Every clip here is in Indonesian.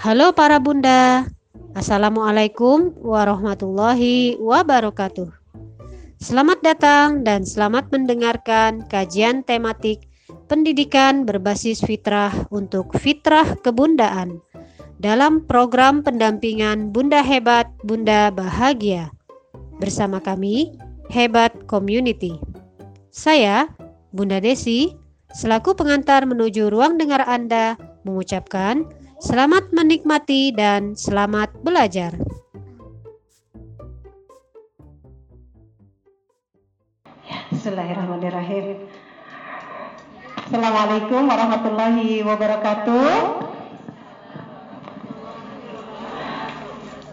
Halo para bunda, Assalamualaikum warahmatullahi wabarakatuh. Selamat datang dan selamat mendengarkan kajian tematik pendidikan berbasis fitrah untuk fitrah kebundaan dalam program pendampingan Bunda Hebat, Bunda Bahagia. Bersama kami, Hebat Community. Saya, Bunda Desi, selaku pengantar menuju ruang dengar Anda, mengucapkan Selamat menikmati dan selamat belajar. Bismillahirrahmanirrahim. Assalamualaikum warahmatullahi wabarakatuh.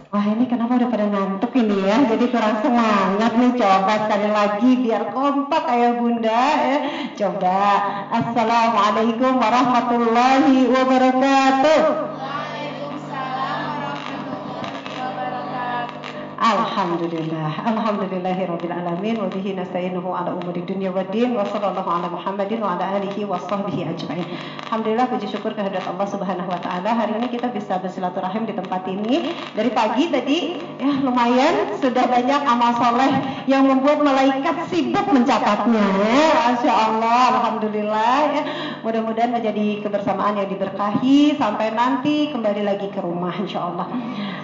Wah ini kenapa udah pada ngantuk ini ya? Jadi kurang semangat nih. Coba sekali lagi biar kompak ayah bunda ya. Coba. Assalamualaikum warahmatullahi wabarakatuh Alhamdulillah Alhamdulillahirabbil alamin wa bihi ala umuri dunya waddin wa sallallahu ala Muhammadin wa ala alihi wa sahbihi ajmain. Alhamdulillah puji syukur kehadirat Allah Subhanahu wa taala. Hari ini kita bisa bersilaturahim di tempat ini. Dari pagi tadi ya lumayan sudah banyak amal soleh yang membuat malaikat sibuk mencatatnya. Ya. Masya Allah, Alhamdulillah ya. Mudah-mudahan menjadi kebersamaan yang diberkahi sampai nanti kembali lagi ke rumah insya Allah.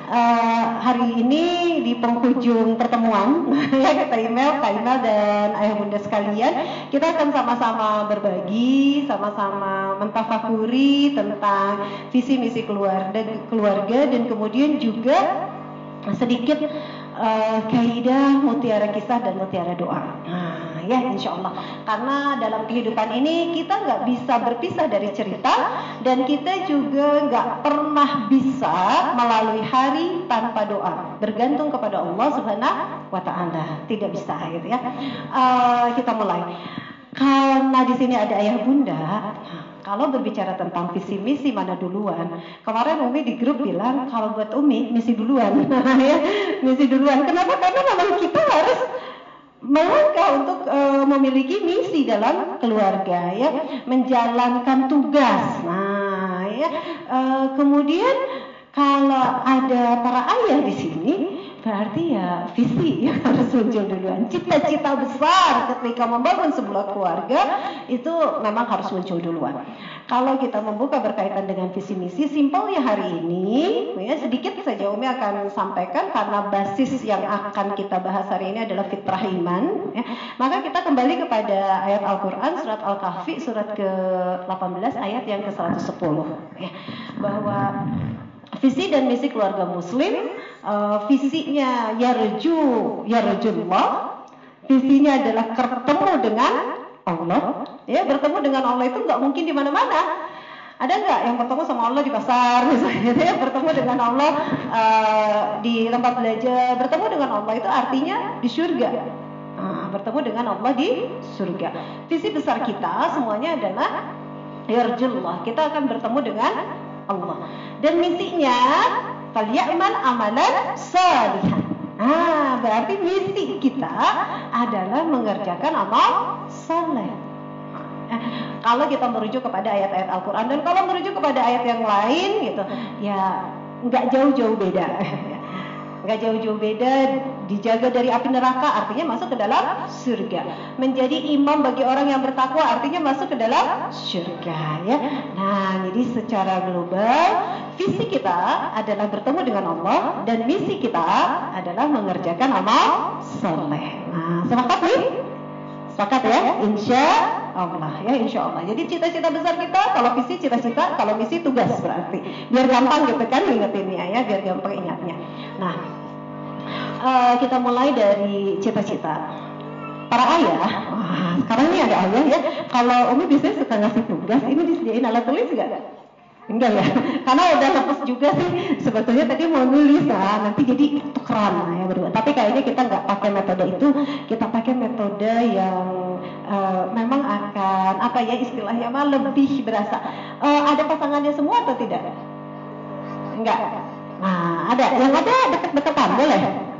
Uh, hari ini di penghujung pertemuan ya kita email, Kak email dan ayah bunda sekalian, kita akan sama-sama berbagi, sama-sama mentafakuri tentang visi misi keluarga dan keluarga dan kemudian juga sedikit uh, kaidah mutiara kisah dan mutiara doa. Nah, ya insya Allah karena dalam kehidupan ini kita nggak bisa berpisah dari cerita dan kita juga nggak pernah bisa melalui hari tanpa doa. Bergantung kepada Allah Subhanahu wa taala. Tidak bisa gitu ya. Uh, kita mulai. Karena di sini ada ayah bunda kalau berbicara tentang visi misi mana duluan, kemarin Umi di grup bilang kalau buat Umi misi duluan, ya misi duluan. Kenapa? Karena memang kita harus melangkah untuk e, memiliki misi dalam keluarga ya. Menjalankan tugas. Nah ya. E, kemudian kalau ada para ayah di sini Berarti ya visi yang harus muncul duluan. Cita-cita besar ketika membangun sebuah keluarga itu memang harus muncul duluan. Kalau kita membuka berkaitan dengan visi misi, simpelnya hari ini, ya sedikit saja Umi akan sampaikan karena basis yang akan kita bahas hari ini adalah fitrah iman. Ya. Maka kita kembali kepada ayat Al-Quran surat Al-Kahfi surat ke-18 ayat yang ke-110. Ya. Bahwa visi dan misi keluarga muslim uh, visinya yarju yarjullah visinya adalah bertemu dengan Allah. Ya bertemu dengan Allah itu nggak mungkin di mana-mana. Ada nggak yang bertemu sama Allah di pasar misalnya ya? Bertemu dengan Allah uh, di tempat belajar. Bertemu dengan Allah itu artinya di surga. Nah, bertemu dengan Allah di surga. Visi besar kita semuanya adalah yarjullah kita akan bertemu dengan Allah. Dan misinya falyamal amalan salihan. Ah, berarti misi kita adalah mengerjakan amal saleh. Eh, kalau kita merujuk kepada ayat-ayat Al-Quran dan kalau merujuk kepada ayat yang lain gitu, ya nggak jauh-jauh beda. nggak jauh-jauh beda dijaga dari api neraka artinya masuk ke dalam surga. Menjadi imam bagi orang yang bertakwa artinya masuk ke dalam surga ya. Nah jadi secara global visi kita adalah bertemu dengan Allah dan misi kita adalah mengerjakan amal soleh. Nah sepakat nih sepakat ya? Insya Allah ya insya Allah. Jadi cita-cita besar kita kalau visi cita-cita kalau misi tugas berarti. Biar gampang gitu kan ingetinnya ya biar gampang ingatnya. Nah uh, kita mulai dari cita-cita para ayah wah sekarang ini ada ayah ya kalau Umi biasanya suka ngasih tugas ini disediain alat tulis enggak Enggak ya, karena udah lepas juga sih sebetulnya tadi mau nulis nah nanti jadi tukeran nah, ya berdua. Tapi kayaknya kita nggak pakai metode itu, kita pakai metode yang uh, memang akan apa ya istilahnya mah lebih berasa. Uh, ada pasangannya semua atau tidak? Enggak. Nah ada, yang ada deket-deketan boleh.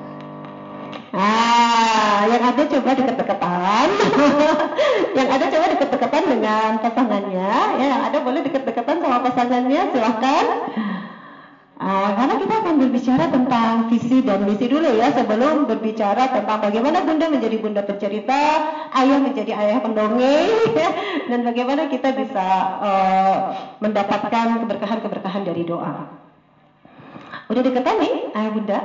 Ada coba deket-deketan. yang ada coba deket-deketan dengan pasangannya. Ya, yang ada boleh deket-deketan sama pasangannya, silahkan. berbicara tentang visi dan misi dulu ya sebelum berbicara tentang bagaimana bunda menjadi bunda pencerita, ayah menjadi ayah pendongeng, dan bagaimana kita bisa uh, mendapatkan keberkahan-keberkahan dari doa. Udah deketan nih ayah bunda?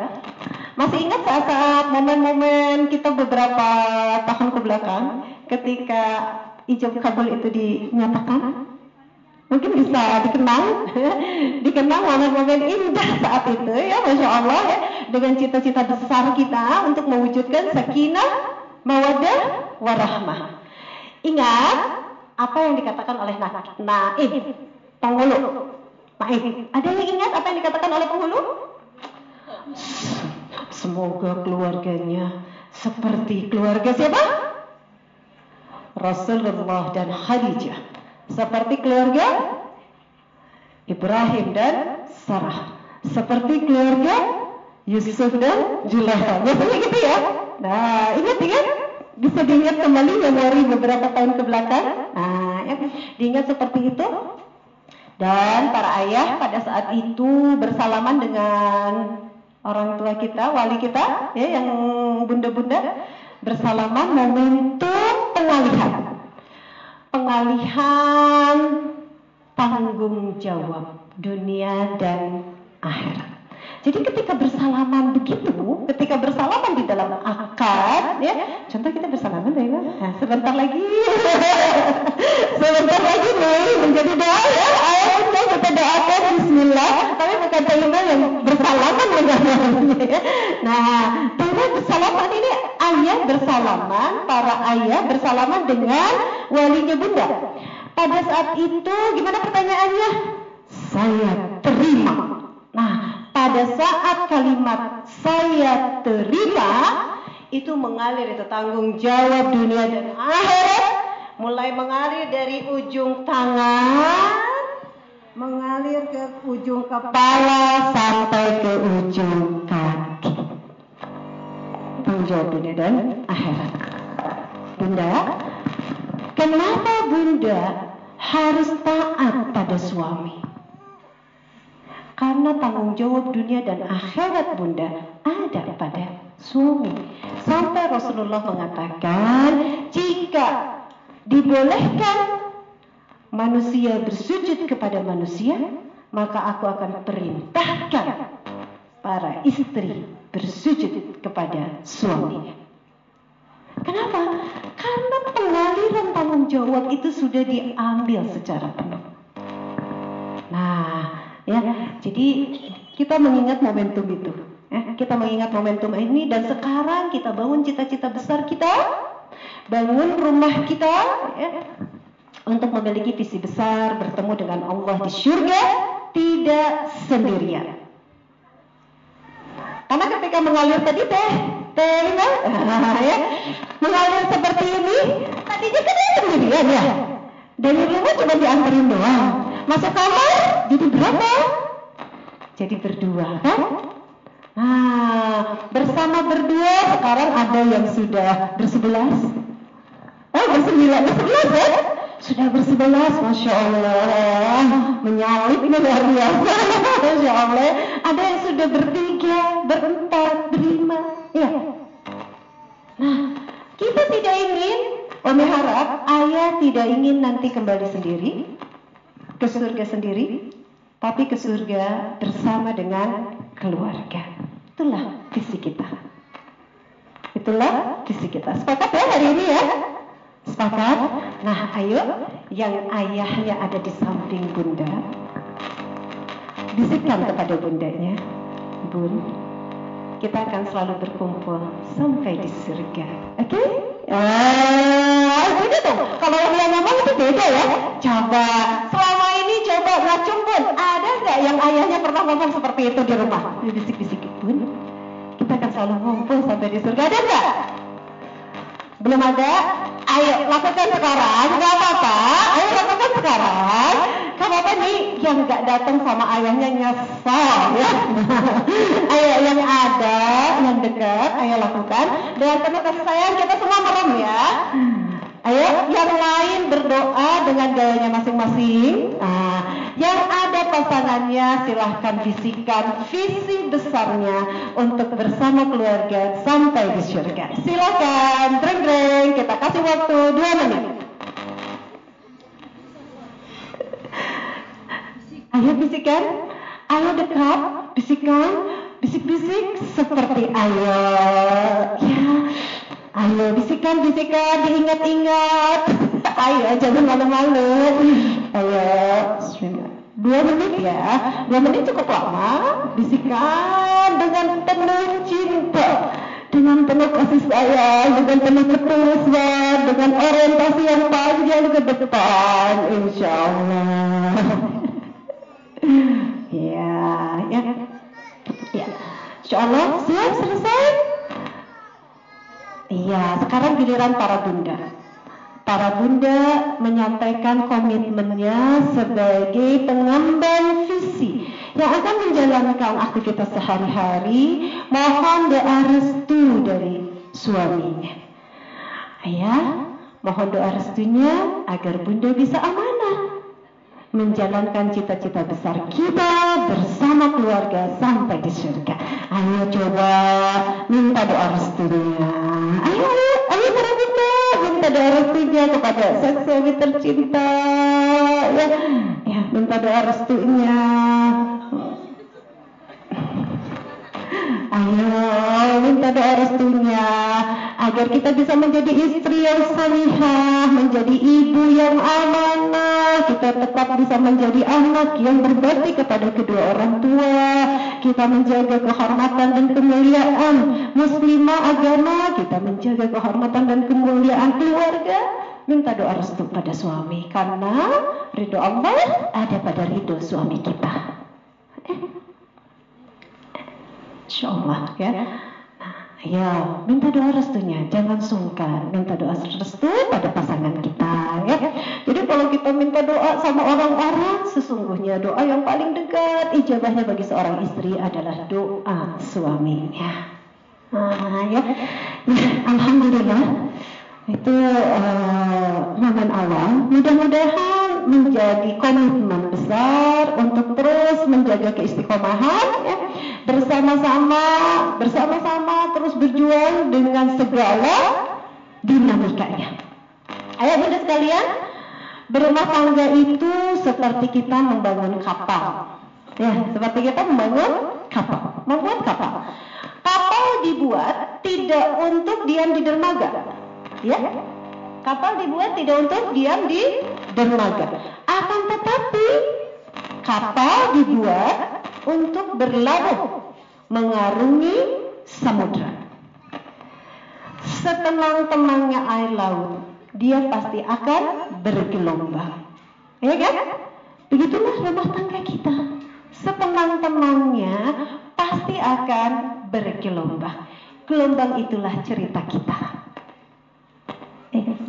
Masih ingat saat-saat momen-momen kita beberapa tahun ke belakang ketika ijab kabul itu dinyatakan? mungkin bisa dikenang dikenang momen-momen indah saat itu ya Masya Allah ya. Dengan cita-cita besar kita untuk mewujudkan sakinah mawadah warahmah. Ingat apa yang dikatakan oleh Naif penghulu. Naif ada yang ingat apa yang dikatakan oleh penghulu semoga keluarganya seperti keluarga siapa Rasulullah dan Khadijah seperti keluarga Ibrahim dan Sarah, seperti keluarga Yusuf dan Zulaikha. Biasanya gitu ya. Nah, ingat ingat bisa diingat kembali memori beberapa tahun ke belakang. Nah, ya, diingat seperti itu. Dan para ayah pada saat itu bersalaman dengan orang tua kita, wali kita, ya yang bunda-bunda bersalaman momentum pengalihan. Pengalihan tanggung jawab dunia dan akhirat. Jadi ketika bersalaman begitu, ketika bersalaman di dalam akad, ya, contoh kita bersalaman, ya, nah, sebentar lagi, sebentar lagi nih menjadi doa ya, ayo kita doakan Bismillah, tapi bukan terima yang bersalaman dengan. Nah, para bersalaman ini ayah bersalaman, para ayah bersalaman dengan walinya bunda. Pada saat itu, gimana pertanyaannya? Saya terima. Nah, pada saat kalimat saya terima itu mengalir itu tanggung jawab dunia dan akhirat mulai mengalir dari ujung tangan mengalir ke ujung kepala sampai ke ujung kaki. Jawab dunia dan akhirat bunda kenapa bunda harus taat pada suami? Karena tanggung jawab dunia dan akhirat bunda ada pada suami. Sampai Rasulullah mengatakan, jika dibolehkan manusia bersujud kepada manusia, maka aku akan perintahkan para istri bersujud kepada suaminya. Kenapa? Karena pengaliran tanggung jawab itu sudah diambil secara penuh. Nah, ya jadi kita mengingat momentum itu ya kita mengingat momentum ini dan sekarang kita bangun cita-cita besar kita bangun rumah kita ya untuk memiliki visi besar bertemu dengan Allah di surga tidak sendirian karena ketika mengalir tadi teh teh ya mengalir seperti ini tadinya kan sendirian ya dari rumah cuma diantarin doang Masuk kamar jadi berapa? Jadi berdua kan? Nah, bersama berdua sekarang ada yang sudah bersebelas. Oh, bersembilan, bersebelas ya? Sudah bersebelas, Masya Allah. Menyalip ini luar biasa. Masya Allah. Ada yang sudah bertiga, berempat, berlima. Ya. Nah, kita tidak ingin, Umi harap ayah tidak ingin nanti kembali sendiri ke surga sendiri, tapi ke surga bersama dengan keluarga. Itulah visi kita. Itulah visi kita. Sepakat ya hari ini ya? Sepakat? Nah ayo yang ayahnya ada di samping bunda Bisikkan kepada bundanya Bun, kita akan selalu berkumpul sampai di surga Oke? Okay? Ah, beda dong. Kalau yang ngomong itu beda ya. Coba selama ini coba ngacung pun ada nggak yang ayahnya pernah ngomong seperti itu di rumah? Bisik-bisik pun kita akan selalu ngumpul sampai di surga ada nggak? Belum ada? Ayo lakukan sekarang, nggak apa-apa. Ayo lakukan sekarang. Kamu apa nih yang nggak datang sama ayahnya nyesal ya? ayo yang ada, yang dekat, ayo lakukan. Dan penuh kasih sayang kita semua merem ya. Ayo, yang lain berdoa dengan gayanya masing-masing. Nah, yang ada pasangannya silahkan bisikan visi besarnya untuk bersama keluarga sampai di surga. Silakan, dreng dreng, kita kasih waktu dua menit. Ayo bisikan, ayo dekat, bisikan, bisik-bisik seperti ayo. Ya, Ayo bisikan bisikan diingat-ingat. Ayo jangan malu-malu. Ayo. Dua menit ya. Dua menit cukup lama. Bisikan dengan penuh cinta. Dengan penuh kasih sayang, dengan penuh ketulusan, dengan orientasi yang panjang ke depan, insya Allah. ya, ya, ya. Insya Allah siap selesai. Iya, sekarang giliran para bunda. Para bunda menyampaikan komitmennya sebagai pengemban visi yang akan menjalankan aktivitas sehari-hari. Mohon doa restu dari suaminya. Ayah, mohon doa restunya agar bunda bisa amanah menjalankan cita-cita besar kita bersama keluarga sampai di surga. Ayo coba minta doa restunya. Ayo, ayo, ayo para bunda minta restunya kepada suami tercinta. Ya, ya minta doa restunya. Ayo minta doa restunya agar kita bisa menjadi istri yang salihah, menjadi ibu yang amanah, kita tetap bisa menjadi anak yang berbakti kepada kedua orang tua, kita menjaga kehormatan dan kemuliaan muslimah agama, kita menjaga kehormatan dan kemuliaan keluarga, minta doa restu pada suami karena ridho Allah ada pada ridho suami kita. Eh, Insya Allah ya. Nah, ya, minta doa restunya, jangan sungkan minta doa restu pada pasangan kita ya. Jadi kalau kita minta doa sama orang-orang, sesungguhnya doa yang paling dekat ijabahnya bagi seorang istri adalah doa suaminya. Nah, ya. ya alhamdulillah itu uh, awal. Mudah-mudahan menjadi komitmen besar untuk terus menjaga keistiqomahan ya bersama-sama bersama-sama terus berjuang dengan segala dinamikanya. Ayo bunda sekalian, berumah tangga itu seperti kita membangun kapal. Ya, seperti kita membangun kapal, membuat kapal. Kapal dibuat tidak untuk diam di dermaga. Ya, kapal dibuat tidak untuk diam di dermaga. Akan tetapi kapal dibuat untuk berlabuh mengarungi samudra. Setenang-tenangnya air laut, dia pasti akan bergelombang. Ya kan? Begitulah rumah tangga kita. Setenang-tenangnya pasti akan bergelombang. Gelombang itulah cerita kita.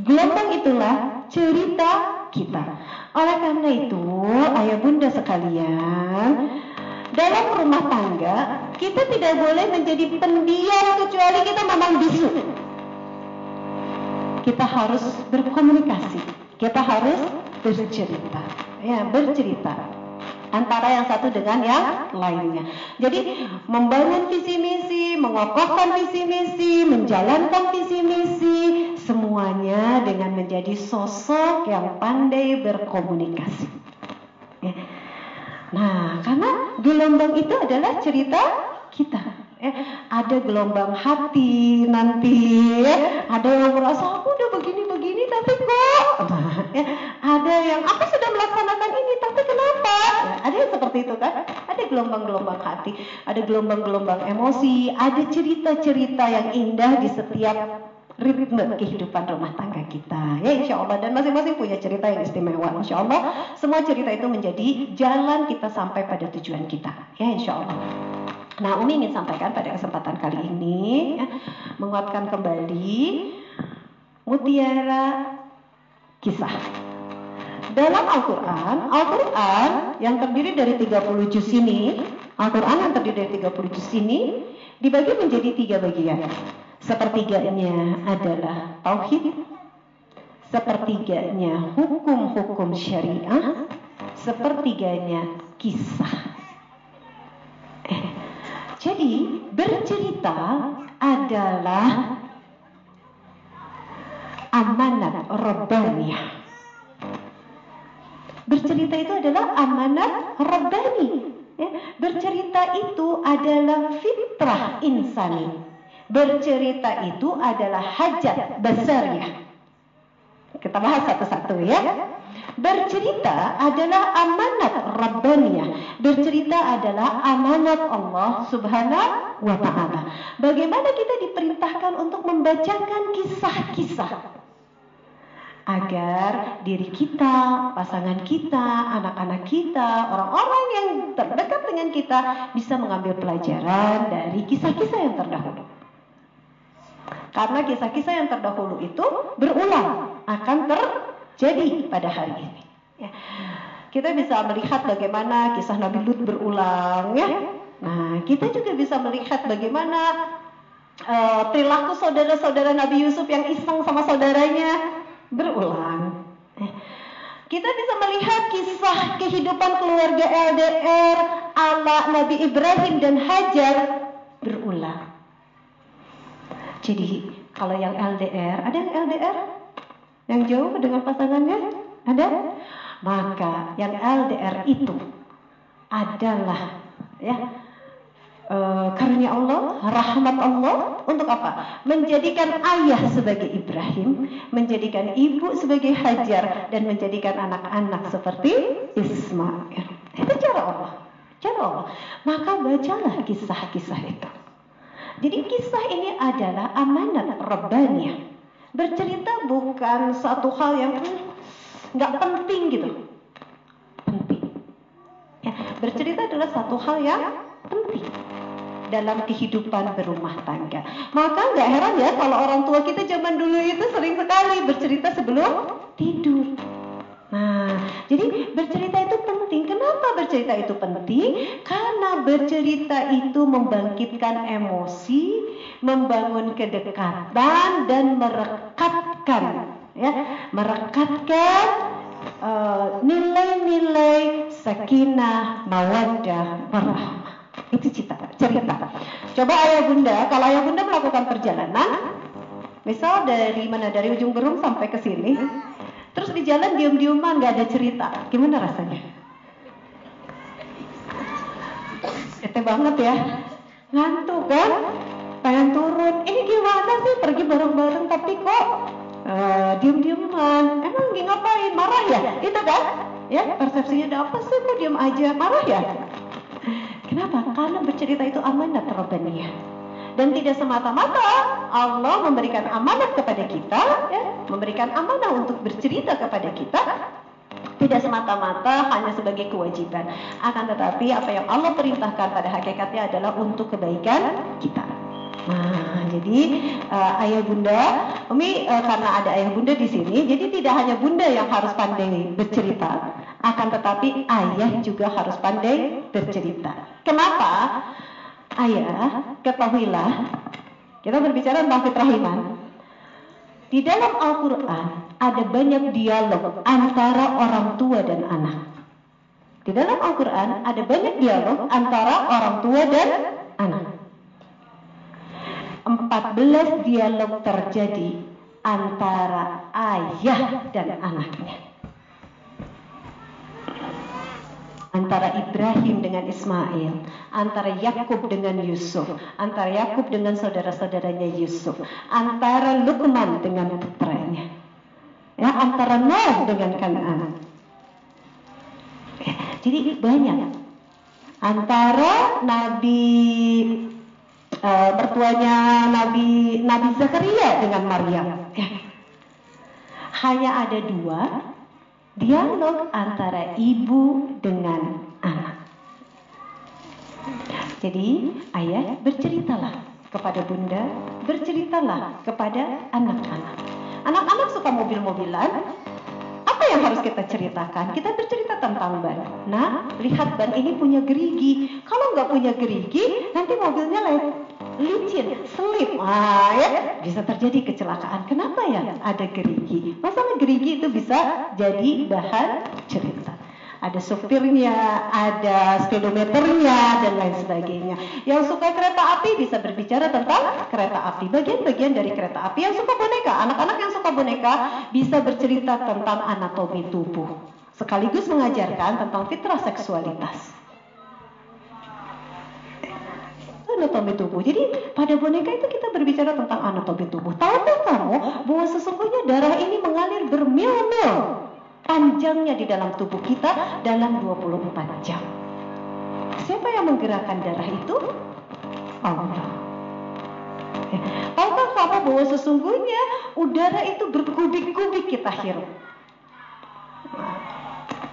Gelombang itulah cerita kita. Oleh karena itu, ayah bunda sekalian, dalam rumah tangga kita tidak boleh menjadi pendiam kecuali kita memang bisu. Kita harus berkomunikasi, kita harus bercerita, ya bercerita antara yang satu dengan yang lainnya. Jadi membangun visi misi, mengokohkan visi misi, menjalankan visi misi, semuanya dengan menjadi sosok yang pandai berkomunikasi. Ya. Nah, karena gelombang itu adalah cerita kita. Eh, ada gelombang hati nanti, ya. ada yang merasa aku udah begini-begini tapi kok, ya. ada yang aku sudah melaksanakan ini tapi kenapa? Ya, ada yang seperti itu kan? Ada gelombang-gelombang hati, ada gelombang-gelombang emosi, ada cerita-cerita yang indah di setiap ritme kehidupan rumah tangga kita ya insya Allah dan masing-masing punya cerita yang istimewa insya Allah semua cerita itu menjadi jalan kita sampai pada tujuan kita ya insya Allah nah Umi ingin sampaikan pada kesempatan kali ini ya, menguatkan kembali mutiara kisah dalam Al-Quran, Al-Quran yang terdiri dari 30 juz ini, Al-Quran yang terdiri dari 30 juz ini dibagi menjadi tiga bagian. Sepertiganya adalah tauhid, sepertiganya hukum-hukum syariah, sepertiganya kisah. Jadi bercerita adalah amanat Rabbaniyah. Bercerita itu adalah amanat Rabbani. Ya, bercerita itu adalah fitrah insani. Bercerita itu adalah hajat besarnya. Kita bahas satu-satu ya. Bercerita adalah amanat Rabbaniyah. Bercerita adalah amanat Allah Subhanahu wa taala. Bagaimana kita diperintahkan untuk membacakan kisah-kisah agar diri kita, pasangan kita, anak-anak kita, orang-orang yang terdekat dengan kita bisa mengambil pelajaran dari kisah-kisah yang terdahulu. Karena kisah-kisah yang terdahulu itu berulang, akan terjadi pada hari ini. Ya. Kita bisa melihat bagaimana kisah Nabi Lut berulang, ya. Nah, kita juga bisa melihat bagaimana uh, perilaku saudara-saudara Nabi Yusuf yang iseng sama saudaranya berulang. Eh, kita bisa melihat kisah kehidupan keluarga LDR ala Nabi Ibrahim dan Hajar berulang. Jadi kalau yang LDR, ada yang LDR? Yang jauh dengan pasangannya? Ada? Maka yang LDR itu adalah ya uh, karunia Allah, rahmat Allah untuk apa? Menjadikan ayah sebagai Ibrahim, menjadikan ibu sebagai Hajar dan menjadikan anak-anak seperti Ismail. Itu cara Allah. Cara Allah. Maka bacalah kisah-kisah itu. Jadi kisah ini adalah amanat Rabbaniyah. Bercerita bukan satu hal yang nggak penting gitu. Penting. Ya, bercerita adalah satu hal yang penting dalam kehidupan berumah tangga. Maka nggak heran ya kalau orang tua kita zaman dulu itu sering sekali bercerita sebelum tidur. Nah, jadi bercerita itu penting. Kenapa bercerita itu penting? Karena bercerita itu membangkitkan emosi, membangun kedekatan dan merekatkan ya, merekatkan uh, nilai-nilai sakinah, mawaddah, warahmah. Itu cerita, cerita. Coba ayah bunda, kalau ayah bunda melakukan perjalanan, misal dari mana dari ujung Berung sampai ke sini, terus di jalan diam-diaman nggak ada cerita, gimana rasanya? Ete banget ya, ngantuk kan? Pengen turun, ini gimana sih pergi bareng-bareng tapi kok uh, diem-dieman? Emang ngapain? Marah ya? Itu kan? Ya persepsinya ada apa sih kok diem aja? Marah ya? Kenapa? Karena bercerita itu amanat Rabbaniyah. Dan tidak semata-mata Allah memberikan amanat kepada kita, ya, memberikan amanah untuk bercerita kepada kita, tidak semata-mata hanya sebagai kewajiban. Akan tetapi apa yang Allah perintahkan pada hakikatnya adalah untuk kebaikan kita. Nah, jadi uh, ayah bunda, Umi uh, karena ada ayah bunda di sini, jadi tidak hanya bunda yang harus pandai bercerita, akan tetapi ayah juga harus pandai bercerita. Kenapa? Ayah, ketahuilah, kita berbicara tentang fitrahiman. Di dalam Al-Quran ada banyak dialog antara orang tua dan anak. Di dalam Al-Quran ada banyak dialog antara orang tua dan anak. 14 dialog terjadi antara ayah dan anaknya. Antara Ibrahim dengan Ismail, antara Yakub dengan Yusuf, antara Yakub dengan saudara-saudaranya Yusuf, antara Luqman dengan putranya. Ya, antara Nuh dengan Kanaan. Jadi banyak antara Nabi uh, mertuanya Nabi Nabi Zakaria dengan Maryam. Ya. Hanya ada dua dialog antara ibu dengan anak. Jadi ayah berceritalah kepada bunda, berceritalah kepada anak-anak. Anak-anak suka mobil-mobilan, apa yang harus kita ceritakan? Kita bercerita tentang ban. Nah, lihat ban ini punya gerigi. Kalau nggak punya gerigi, nanti mobilnya licin, selip, ah, ya bisa terjadi kecelakaan. Kenapa ya? Ada gerigi. Masalah gerigi itu bisa jadi bahan cerita ada supirnya, ada speedometernya dan lain sebagainya. Yang suka kereta api bisa berbicara tentang kereta api, bagian-bagian dari kereta api. Yang suka boneka, anak-anak yang suka boneka bisa bercerita tentang anatomi tubuh, sekaligus mengajarkan tentang fitrah seksualitas. Anatomi tubuh. Jadi pada boneka itu kita berbicara tentang anatomi tubuh. Tahukah kamu bahwa sesungguhnya darah ini mengalir bermil-mil panjangnya di dalam tubuh kita dalam 24 jam. Siapa yang menggerakkan darah itu? Allah. Ya. Tahukah kamu bahwa sesungguhnya udara itu berkubik-kubik kita hirup?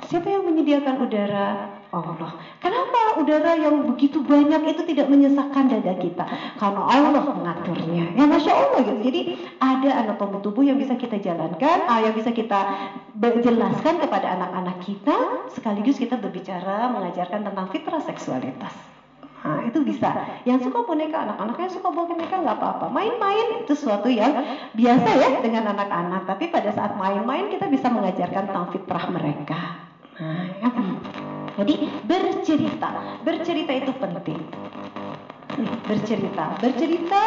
Siapa yang menyediakan udara? Allah. Kenapa udara yang begitu banyak itu tidak menyesakkan dada kita? Karena Allah mengaturnya. Ya Masya Allah gitu. Jadi ada anatomi tubuh yang bisa kita jalankan, ah, yang bisa kita jelaskan kepada anak-anak kita, sekaligus kita berbicara mengajarkan tentang fitrah seksualitas. Nah, itu bisa. Yang suka boneka, anak-anak yang suka boneka nggak apa-apa. Main-main itu sesuatu yang biasa ya dengan anak-anak. Tapi pada saat main-main kita bisa mengajarkan tentang fitrah mereka. Nah, ya. Jadi bercerita, bercerita itu penting. Bercerita, bercerita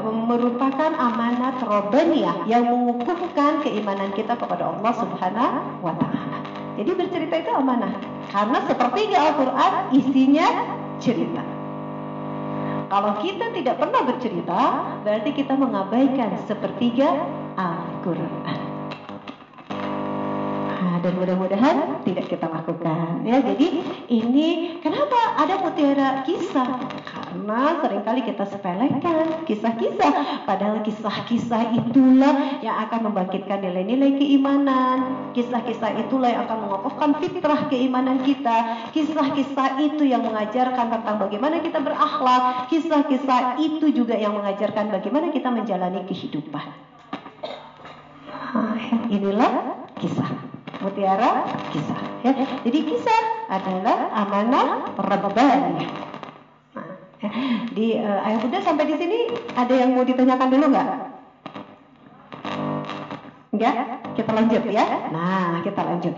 merupakan amanat robaniyah yang mengukuhkan keimanan kita kepada Allah Subhanahu wa. Jadi bercerita itu amanah. Karena seperti di Al-Qur'an isinya cerita. Kalau kita tidak pernah bercerita, berarti kita mengabaikan sepertiga Al-Qur'an dan mudah-mudahan tidak kita lakukan. Ya jadi ini kenapa ada mutiara kisah? Karena sering kali kita sepelekan kisah-kisah. Padahal kisah-kisah itulah yang akan membangkitkan nilai-nilai keimanan. Kisah-kisah itulah yang akan mengokohkan fitrah keimanan kita. Kisah-kisah itu yang mengajarkan tentang bagaimana kita berakhlak. Kisah-kisah itu juga yang mengajarkan bagaimana kita menjalani kehidupan. Ah, inilah kisah mutiara kisah ya. Jadi kisah adalah amanah rabbaniyah. Nah, ya. di uh, ayat Buddha sampai di sini ada yang mau ditanyakan dulu nggak? Enggak? Kita lanjut ya. Nah, kita lanjut.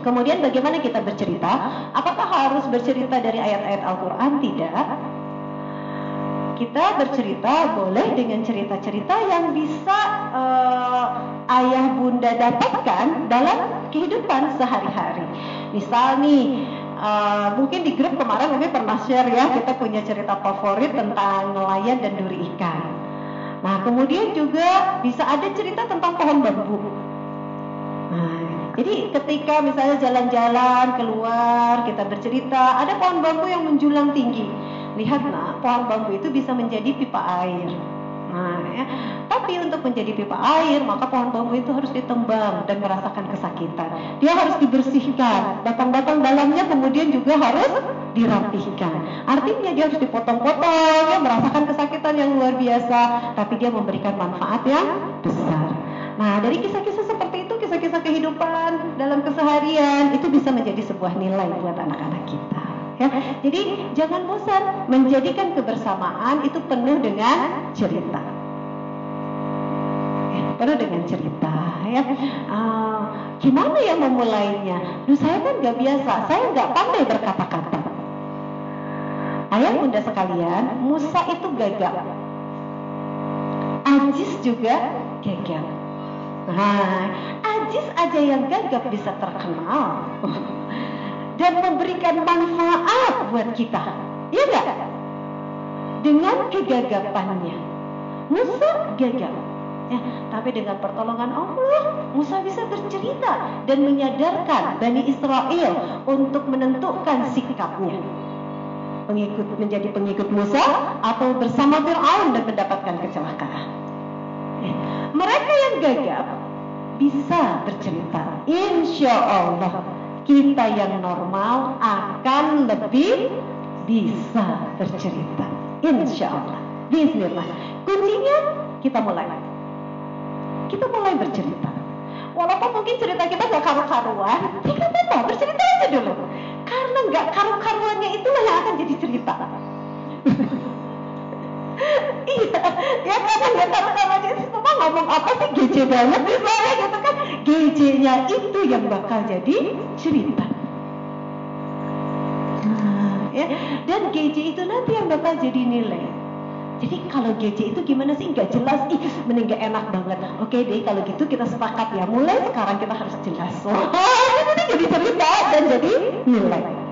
Kemudian bagaimana kita bercerita? Apakah harus bercerita dari ayat-ayat Al-Quran? Tidak kita bercerita boleh dengan cerita-cerita yang bisa uh, ayah bunda dapatkan dalam kehidupan sehari-hari. Misal nih, uh, mungkin di grup kemarin kami pernah share ya, kita punya cerita favorit tentang nelayan dan duri ikan. Nah, kemudian juga bisa ada cerita tentang pohon bambu. Nah, jadi ketika misalnya jalan-jalan keluar, kita bercerita, ada pohon bambu yang menjulang tinggi Lihat nah, pohon bambu itu bisa menjadi pipa air. Nah, ya. Tapi untuk menjadi pipa air, maka pohon bambu itu harus ditembang dan merasakan kesakitan. Dia harus dibersihkan. Batang-batang dalamnya kemudian juga harus dirapihkan. Artinya dia harus dipotong-potong, ya, merasakan kesakitan yang luar biasa, tapi dia memberikan manfaat yang besar. Nah, dari kisah-kisah seperti itu, kisah-kisah kehidupan dalam keseharian, itu bisa menjadi sebuah nilai buat anak-anak kita ya. Jadi jangan bosan menjadikan kebersamaan itu penuh dengan cerita. Ya, penuh dengan cerita ya. Uh, gimana yang memulainya? Duh saya kan nggak biasa, saya nggak pandai berkata-kata. Ayah bunda sekalian, Musa itu gagap. Ajis juga gagap. Nah, Ajis aja yang gagap bisa terkenal. Dan memberikan manfaat buat kita. Iya enggak? Dengan kegagapannya. Musa gagap. Ya, tapi dengan pertolongan Allah, Musa bisa bercerita dan menyadarkan Bani Israel untuk menentukan sikapnya. Pengikut menjadi pengikut Musa atau bersama Fir'aun dan mendapatkan kecelakaan. Ya, mereka yang gagap bisa bercerita. Insya Allah kita yang normal akan lebih bisa bercerita. Insya Allah. Bismillah. Kuncinya kita mulai. Kita mulai bercerita. Walaupun mungkin cerita kita gak karu-karuan, tidak apa-apa, bercerita aja dulu. Karena gak karu-karuannya itulah yang akan jadi cerita. Jangan ya sama dia semua ngomong apa sih GJ banget misalnya gitu kan GJ-nya itu yang bakal jadi cerita nah, ya dan GJ itu nanti yang bakal jadi nilai jadi kalau GJ itu gimana sih? Nggak jelas, ih mending gak enak banget. Oke deh, kalau gitu kita sepakat ya. Mulai sekarang kita harus jelas. Wah, ini jadi cerita dan jadi nilai.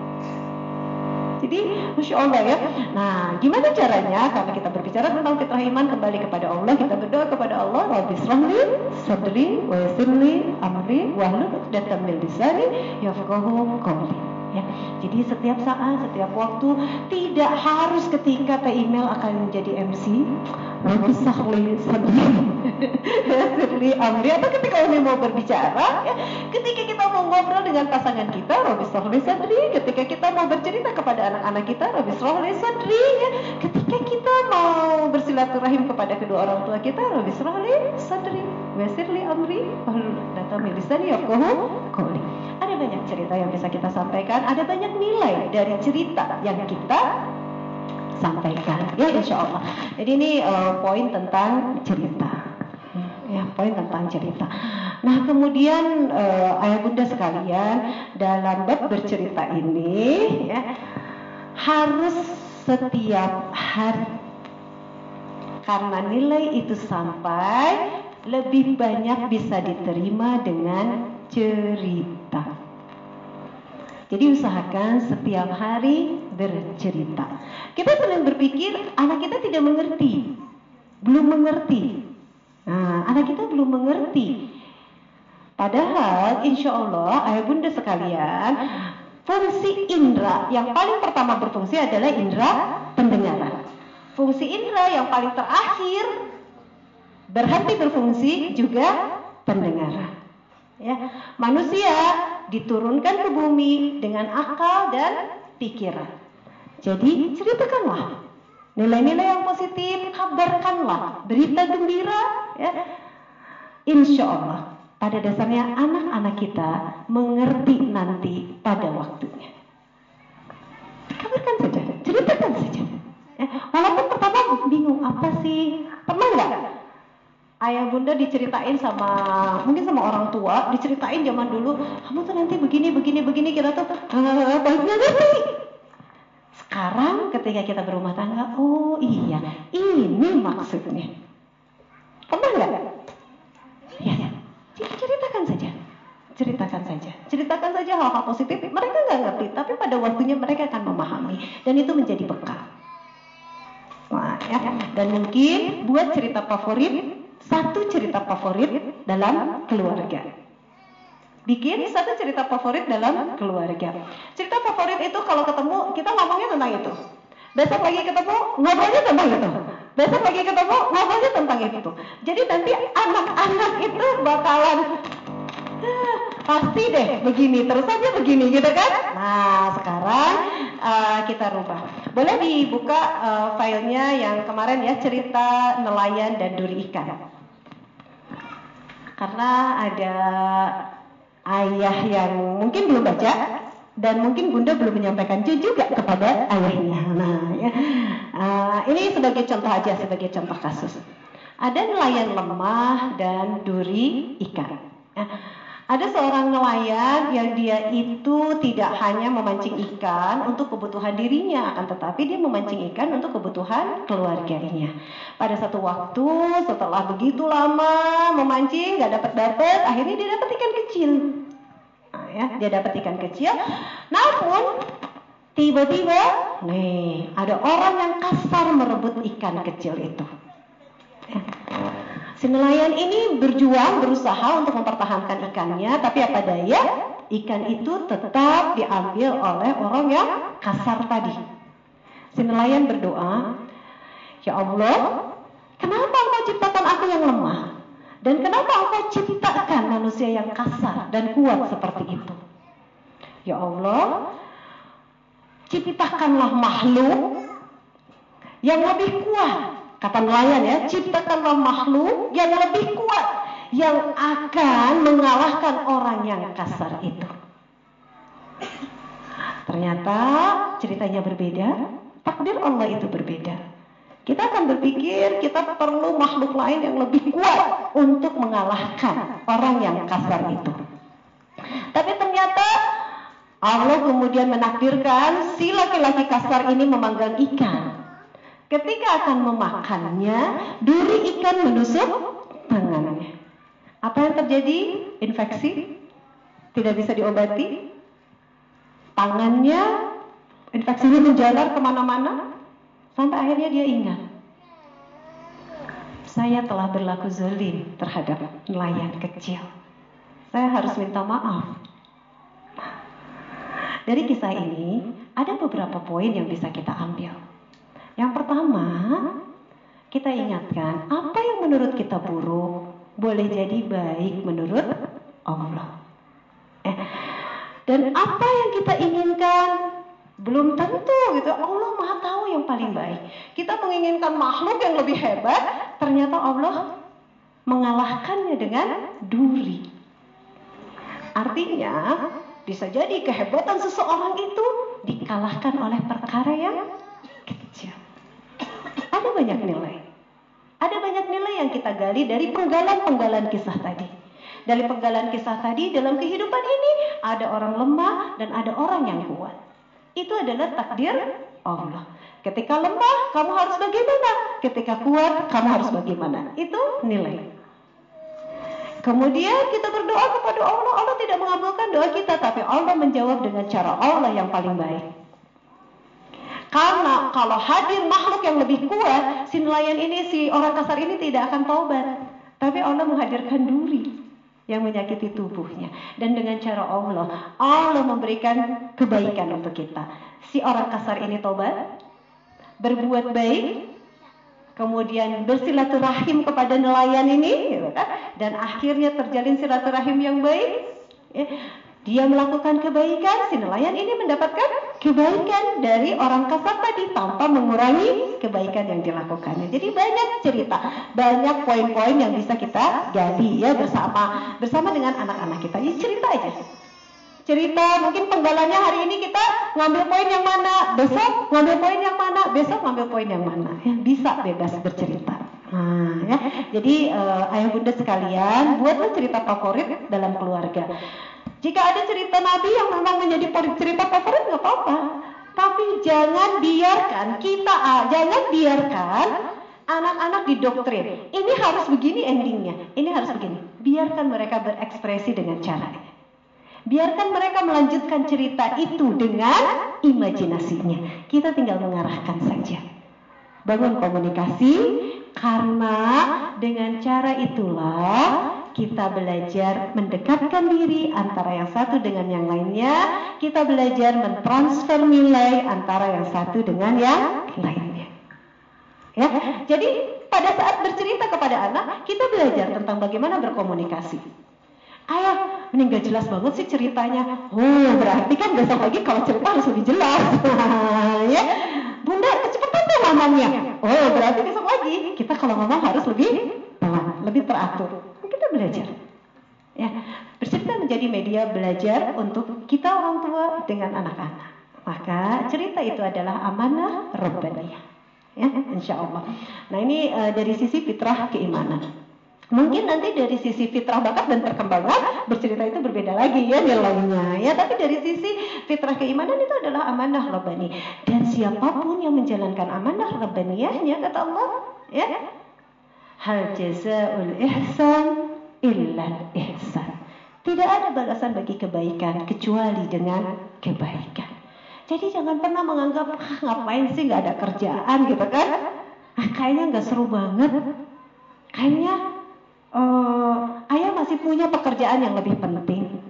Jadi, masya Allah ya. Nah, gimana caranya? Karena kita berbicara tentang fitrah iman kembali kepada Allah, kita berdoa kepada Allah. Rabbi srahli, sadri, wa yasirli, amri, wahlul dan tamil disani, yafqahu qawli. Ya, jadi setiap saat, setiap waktu tidak harus ketika teh email akan menjadi MC, Rabbi sahli sirli amri. Atau ketika kami mau berbicara, ya, ketika kita mau ngobrol dengan pasangan kita, Rabbi sahli sadri, ketika kita mau bercerita kepada anak-anak kita, Rabbi sahli sadri, ya, ketika kita mau bersilaturahim kepada kedua orang tua kita, Rabbi sahli sadri, wasirli amri, data milisani yafqahu qawli. Ada banyak cerita yang bisa kita sampaikan, ada banyak nilai dari cerita yang kita sampaikan. Ya, insya Allah. Jadi ini uh, poin tentang cerita. Ya, poin tentang cerita. Nah, kemudian uh, ayah bunda sekalian dalam bab bercerita ini ya harus setiap hari karena nilai itu sampai lebih banyak bisa diterima dengan cerita. Jadi usahakan setiap hari bercerita. Kita sering berpikir anak kita tidak mengerti, belum mengerti. Nah, anak kita belum mengerti. Padahal insya Allah ayah bunda sekalian fungsi indera yang paling pertama berfungsi adalah indera pendengaran. Fungsi indera yang paling terakhir berhenti berfungsi juga pendengaran. Ya, manusia diturunkan ke bumi dengan akal dan pikiran. Jadi ceritakanlah nilai-nilai yang positif, kabarkanlah berita gembira. Ya. Insya Allah pada dasarnya anak-anak kita mengerti nanti pada waktunya. Kabarkan saja, ceritakan saja. Ya, walaupun pertama bingung apa sih, pernah nggak? Ayah bunda diceritain sama mungkin sama orang tua diceritain zaman dulu kamu tuh nanti begini begini begini kita tuh uh, ngerti sekarang ketika kita berumah tangga oh iya ini maksudnya. Pernah nggak ceritakan saja ceritakan saja ceritakan saja hal-hal positif mereka nggak ngerti tapi pada waktunya mereka akan memahami dan itu menjadi bekal Nah, ya. Dan mungkin buat cerita favorit satu cerita favorit dalam keluarga. Bikin satu cerita favorit dalam keluarga. Cerita favorit itu kalau ketemu kita ngomongnya tentang itu. Besok lagi ketemu ngobrolnya tentang itu. Besok lagi ketemu ngobrolnya tentang itu. Jadi nanti anak-anak itu bakalan pasti deh begini terus aja begini gitu kan nah sekarang uh, kita rubah boleh dibuka uh, filenya yang kemarin ya cerita nelayan dan duri ikan karena ada ayah yang mungkin belum baca dan mungkin bunda belum menyampaikan juga kepada ayahnya. Nah, ya. uh, ini sebagai contoh aja, sebagai contoh kasus. Ada nelayan lemah dan duri ikan. Uh, ada seorang nelayan yang dia itu tidak hanya memancing ikan untuk kebutuhan dirinya, akan tetapi dia memancing ikan untuk kebutuhan keluarganya. Pada satu waktu setelah begitu lama memancing nggak dapat dapat, akhirnya dia dapat ikan kecil. Nah, ya, dia dapat ikan kecil. Namun tiba-tiba, nih ada orang yang kasar merebut ikan kecil itu. Si nelayan ini berjuang, berusaha untuk mempertahankan ikannya, tapi apa daya, ikan itu tetap diambil oleh orang yang kasar tadi. Si nelayan berdoa, Ya Allah, kenapa engkau ciptakan aku yang lemah? Dan kenapa engkau ciptakan manusia yang kasar dan kuat seperti itu? Ya Allah, ciptakanlah makhluk yang lebih kuat Kata nelayan ya, ciptakanlah makhluk yang lebih kuat yang akan mengalahkan orang yang kasar itu. Ternyata ceritanya berbeda, takdir Allah itu berbeda. Kita akan berpikir kita perlu makhluk lain yang lebih kuat untuk mengalahkan orang yang kasar itu. Tapi ternyata Allah kemudian menakdirkan si laki-laki kasar ini memanggang ikan. Ketika akan memakannya, duri ikan menusuk tangannya. Apa yang terjadi? Infeksi? Tidak bisa diobati? Tangannya infeksinya menjalar ke mana-mana? Sampai akhirnya dia ingat. Saya telah berlaku zalim terhadap nelayan kecil. Saya harus minta maaf. Dari kisah ini, ada beberapa poin yang bisa kita ambil. Yang pertama, kita ingatkan apa yang menurut kita buruk boleh jadi baik menurut Allah. Eh, dan apa yang kita inginkan belum tentu gitu. Allah Maha tahu yang paling baik. Kita menginginkan makhluk yang lebih hebat, ternyata Allah mengalahkannya dengan duri. Artinya, bisa jadi kehebatan seseorang itu dikalahkan oleh perkara yang. Ada banyak nilai. Ada banyak nilai yang kita gali dari penggalan-penggalan kisah tadi. Dari penggalan kisah tadi dalam kehidupan ini ada orang lemah dan ada orang yang kuat. Itu adalah takdir Allah. Ketika lemah, kamu harus bagaimana? Ketika kuat, kamu harus bagaimana? Itu nilai. Kemudian kita berdoa kepada Allah, Allah tidak mengabulkan doa kita, tapi Allah menjawab dengan cara Allah yang paling baik. Karena kalau hadir makhluk yang lebih kuat, si nelayan ini, si orang kasar ini tidak akan taubat. Tapi Allah menghadirkan duri yang menyakiti tubuhnya. Dan dengan cara Allah, Allah memberikan kebaikan untuk kita. Si orang kasar ini tobat, berbuat baik, kemudian bersilaturahim kepada nelayan ini, gitu kan? dan akhirnya terjalin silaturahim yang baik. Dia melakukan kebaikan, si nelayan ini mendapatkan kebaikan dari orang kasar tadi tanpa mengurangi kebaikan yang dilakukannya. Jadi banyak cerita, banyak poin-poin yang bisa kita gali ya bersama bersama dengan anak-anak kita. Ya cerita aja. Cerita mungkin penggalannya hari ini kita ngambil poin yang mana, besok ngambil poin yang mana, besok ngambil poin yang mana. Ya, bisa bebas bercerita. Nah, ya. Jadi uh, ayah bunda sekalian, buatlah cerita favorit dalam keluarga. Jika ada cerita Nabi yang memang menjadi cerita favorit nggak apa-apa. Tapi jangan biarkan kita, jangan biarkan anak-anak didoktrin. Ini harus begini endingnya, ini harus begini. Biarkan mereka berekspresi dengan caranya. Biarkan mereka melanjutkan cerita itu dengan imajinasinya. Kita tinggal mengarahkan saja. Bangun komunikasi karena dengan cara itulah kita belajar mendekatkan diri antara yang satu dengan yang lainnya, kita belajar mentransfer nilai antara yang satu dengan yang lainnya. Ya, jadi pada saat bercerita kepada anak, kita belajar tentang bagaimana berkomunikasi. Ayah, ini gak jelas banget sih ceritanya. Oh, berarti kan besok lagi kalau cerita harus lebih jelas. ya, Bunda, kecepatan deh ngomongnya. Oh, berarti besok lagi kita kalau ngomong harus lebih pelan, lebih teratur belajar. Ya, bercerita menjadi media belajar untuk kita orang tua dengan anak-anak. Maka cerita itu adalah amanah Rabbaniyah. Ya, insya Allah. Nah ini uh, dari sisi fitrah keimanan. Mungkin nanti dari sisi fitrah bakat dan perkembangan bercerita itu berbeda lagi ya nilainya ya. Tapi dari sisi fitrah keimanan itu adalah amanah Rabbani. Dan siapa pun yang menjalankan amanah Rabbaniyahnya kata Allah ya. Hal jazaul ihsan illa ihsan. Tidak ada balasan bagi kebaikan kecuali dengan kebaikan. Jadi jangan pernah menganggap ah, ngapain sih nggak ada kerjaan gitu kan? Ah, kayaknya nggak seru banget. Kayaknya uh, ayah masih punya pekerjaan yang lebih penting.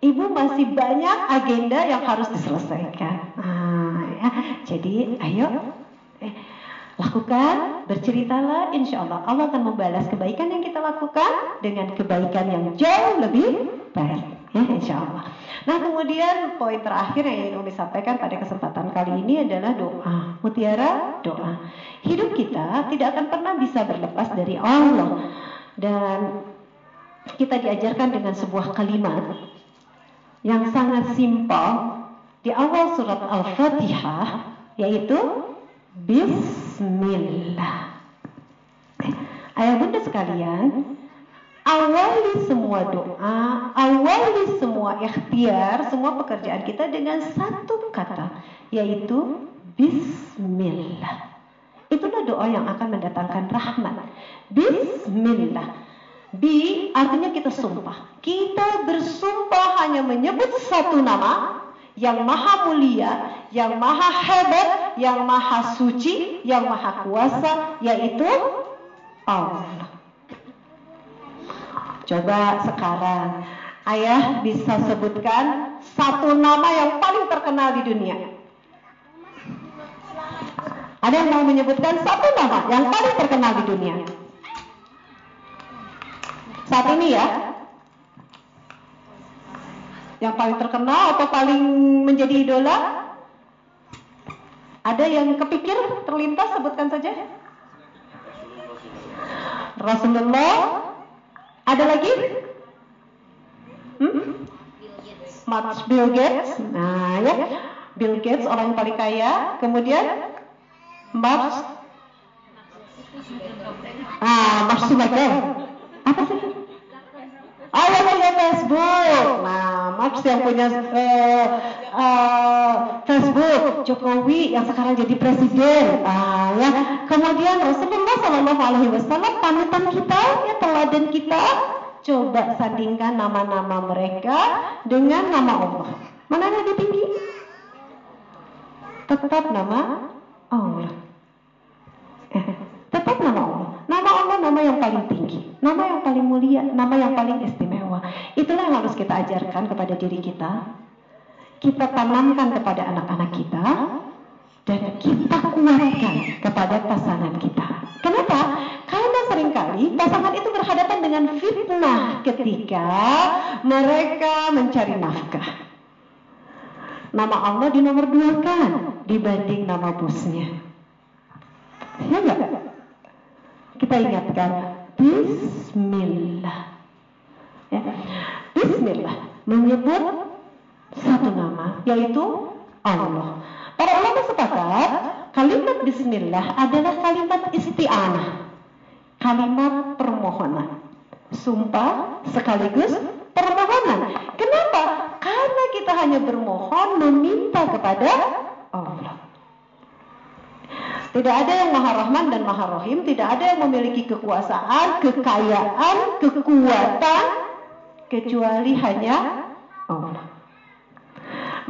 Ibu masih banyak agenda yang harus diselesaikan. Ah, ya. Jadi ayo eh, Lakukan, berceritalah, insya Allah Allah akan membalas kebaikan yang kita lakukan dengan kebaikan yang jauh lebih baik. Ya, insya Allah. Nah kemudian poin terakhir yang ingin kami sampaikan pada kesempatan kali ini adalah doa. Mutiara doa. Hidup kita tidak akan pernah bisa berlepas dari Allah. Dan kita diajarkan dengan sebuah kalimat yang sangat simpel di awal surat Al-Fatihah yaitu Bismillah. Eh, ayah bunda sekalian, awali semua doa, awali semua ikhtiar, semua pekerjaan kita dengan satu kata, yaitu Bismillah. Itulah doa yang akan mendatangkan rahmat. Bismillah. Bi artinya kita sumpah. Kita bersumpah hanya menyebut satu nama yang maha mulia, yang maha hebat, yang maha suci, yang maha kuasa, yaitu Allah. Coba sekarang ayah bisa sebutkan satu nama yang paling terkenal di dunia. Ada yang mau menyebutkan satu nama yang paling terkenal di dunia? Saat ini ya, yang paling terkenal atau paling menjadi idola? Ada yang kepikir terlintas sebutkan saja. Rasulullah. Ada lagi? Hmm? Mark Bill Gates. Nah, ya. Bill Gates orang yang paling kaya. Kemudian Mark Ah, Mark Zuckerberg. Apa sih? Yang punya Facebook. Nah, Marx yang punya uh, uh, Facebook, Jokowi yang sekarang jadi presiden. Ah, ya. Kemudian Rasulullah Shallallahu Alaihi Wasallam panutan kita, ya teladan kita. Coba sandingkan nama-nama mereka dengan nama Allah. Mana yang lebih tinggi? Tetap nama Allah. Tetap nama Allah. Nama Allah nama yang paling tinggi, nama yang paling mulia, nama yang paling istimewa. Itulah yang harus kita ajarkan kepada diri kita. Kita tanamkan kepada anak-anak kita dan kita kuatkan kepada pasangan kita. Kenapa? Karena sering kali pasangan itu berhadapan dengan fitnah ketika mereka mencari nafkah. Nama Allah di nomor dua kan dibanding nama bosnya. Ya enggak? Kita ingatkan Bismillah. Ya. Bismillah menyebut satu nama yaitu Allah. Para ulama sepakat kalimat Bismillah adalah kalimat isti'anah, kalimat permohonan, sumpah sekaligus permohonan. Kenapa? Karena kita hanya bermohon meminta kepada Allah. Tidak ada yang maha rahman dan maha rahim, tidak ada yang memiliki kekuasaan, kekayaan, kekuatan, kecuali hanya Allah.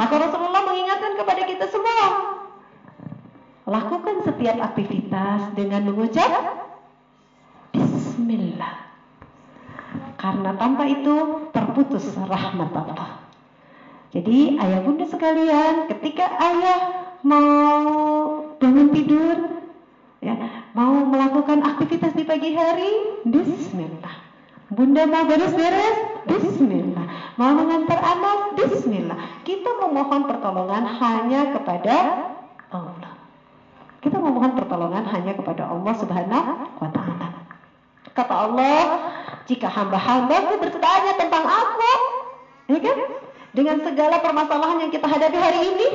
Maka Rasulullah mengingatkan kepada kita semua, lakukan setiap aktivitas dengan mengucap Bismillah. Karena tanpa itu terputus rahmat Allah. Jadi ayah bunda sekalian, ketika ayah mau bangun tidur, ya, mau melakukan aktivitas di pagi hari, Bismillah. Bunda mau beres-beres, Bismillah. Mau mengantar anak, Bismillah. Kita memohon pertolongan hanya kepada Allah. Kita memohon pertolongan hanya kepada Allah Subhanahu wa taala. Kata Allah, jika hamba-hambaku bertanya tentang aku, ya kan? Dengan segala permasalahan yang kita hadapi hari ini,